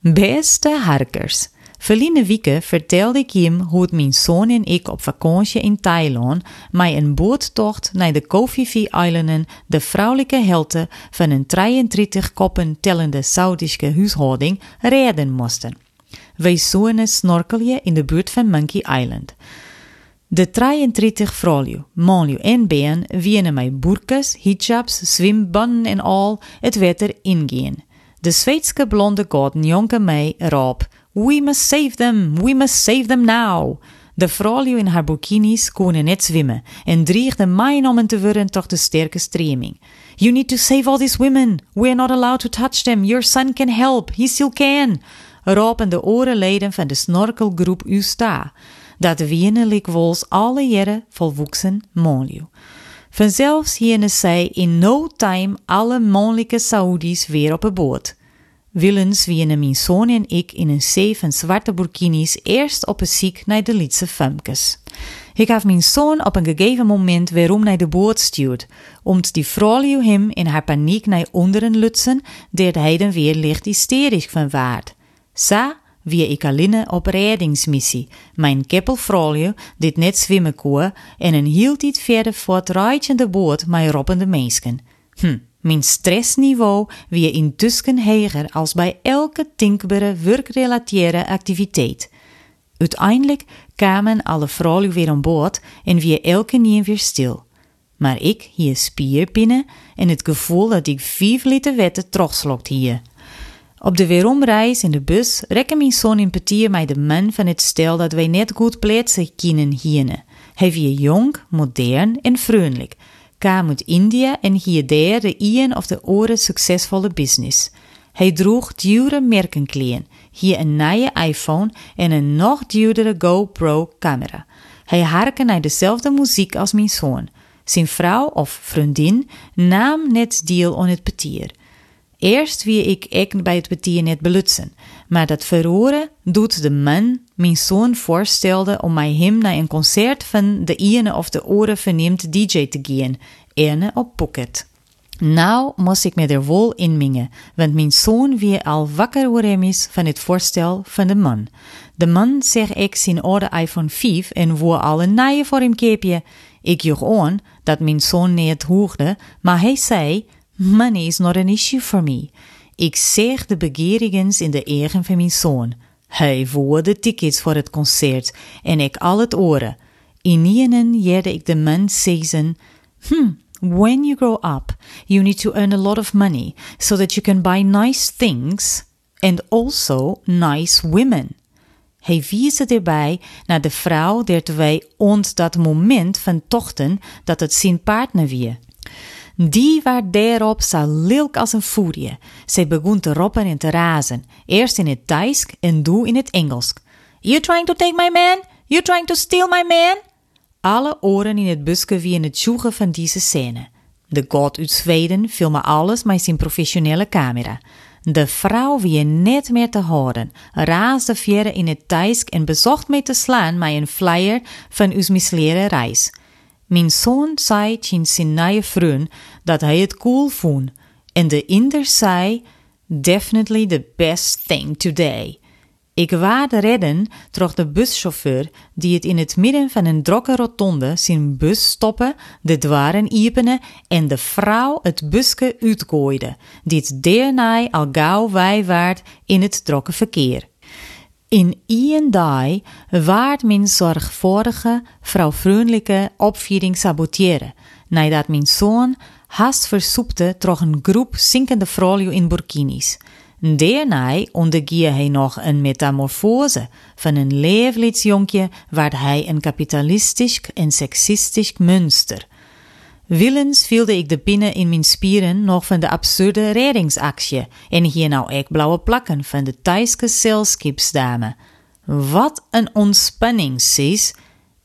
Beste harkers, verleden weken vertelde ik hem hoe het mijn zoon en ik op vakantie in Thailand mij een boottocht naar de Kofifi-eilanden de vrouwelijke helte van een 33 koppen tellende Saudische huishouding redden moesten. Wij zonen snorkelje in de buurt van Monkey Island. De 33 vrouwen, mannen en been wienen met burkas, hijabs, zwembannen en al het water ingaan. De Zweedse blonde god jonke mij erop. We must save them, we must save them now. De vrouw in haar bikinis konden net zwemmen en dreigde mij om te worden toch de sterke streming. You need to save all these women. We are not allowed to touch them. Your son can help. He still can. Ropen de orenleden van de snorkelgroep Usta. Dat wienen likwols alle jaren volwoeksen monliu. Vanzelfs hierne zij in no time alle mannelijke Saoedi's weer op een boot. Willens wienen mijn zoon en ik in een zee van zwarte burkinis eerst op een ziek naar de Lietse femkes. Ik heb mijn zoon op een gegeven moment weerom naar de boot stuurd, omdat die vrouw hem in haar paniek naar onderen lutsen, deed hij dan weer licht hysterisch van waard. Sa wie ik alleen op reddingsmissie. Mijn keppelvrouwje dit net zwemmen kon en een hield dit verder voortrijtende boot met roppende mensen. Hm, mijn stressniveau wie intussen heger als bij elke tinkbare werkgerelateerde activiteit. Uiteindelijk kwamen alle vrouwen weer aan boord en wie elke niet weer stil. Maar ik hier spierpinnen en het gevoel dat ik vijf liter wetten terugslokt hier. Op de weeromreis in de bus rekken mijn zoon in petier mij de man van het stel dat wij net goed plaatsen kunnen hierne. Hij wie jong, modern en vriendelijk. Kwam uit India en hier de ien of de oren succesvolle business. Hij droeg dure merkenkleding, hier een nieuwe iPhone en een nog duurdere GoPro camera. Hij harken naar dezelfde muziek als mijn zoon. Zijn vrouw of vriendin nam net deel aan het petier. Eerst wie ik ek bij het betier net belutsen, maar dat verhoren doet de man mijn zoon voorstelde om mij hem naar een concert van de ene of de oren verneemt DJ te gaan, ene op Pocket. Nou moest ik me er wel inmingen, want mijn zoon weer al wakker worden is van het voorstel van de man. De man zeg ik zijn oude iPhone 5 en woer al een nieuwe voor hem keepje. Ik joeg aan dat mijn zoon niet hoorde, maar hij zei Money is not an issue for me. Ik zeg de begerigens in de eigen van mijn zoon. Hij voer de tickets voor het concert en ik al het oren. In nienen jerde ik de man zeggen, hmm, when you grow up, you need to earn a lot of money so that you can buy nice things and also nice women. Hij wies erbij naar de vrouw der wij ons dat moment van tochten dat het zijn partner wie. Die waar daarop lilk als een furie. Zij begon te roppen en te razen, eerst in het Thaisk en toen in het Engels. You trying to take my man? You trying to steal my man? Alle oren in het busje wie in het zoeken van deze scène. De god uit Zweden filmen alles met zijn professionele camera. De vrouw wie net meer te horen, raasde verder in het Thaisk en bezocht mij te slaan met een flyer van uw misleren reis. Mijn zoon zei tegen zijn nieuwe vriend dat hij het cool vond. En de inder zei, definitely the best thing today. Ik waarde redden troch de buschauffeur die het in het midden van een drokke rotonde zijn bus stoppen, de dwaren iepenen en de vrouw het busje uitgooide, die het daarna al gauw wij waard in het drokke verkeer. In ien dag waard mijn zorgvuldige, vrouwvriendelijke opvoeding saboteren, nadat mijn zoon haast versoepte troch een groep zinkende vrouwen in burkinis. Daarna ondergie hij nog een metamorfose van een leeflidsjonkje waar hij een kapitalistisch en seksistisch münster – Willens vielde ik de pinnen in mijn spieren nog van de absurde reddingsactie en hier nou ek blauwe plakken van de Thaise zeilskipsdame. Wat een ontspanning, sis.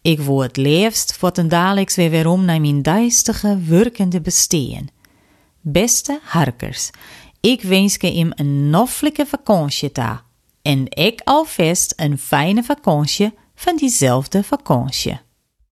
Ik word het liefst voor ten weer weerom naar mijn duistige, werkende besteen. Beste harkers, ik wens hem een noffelijke vakantie ta. En ik alvast een fijne vakantie van diezelfde vakantie.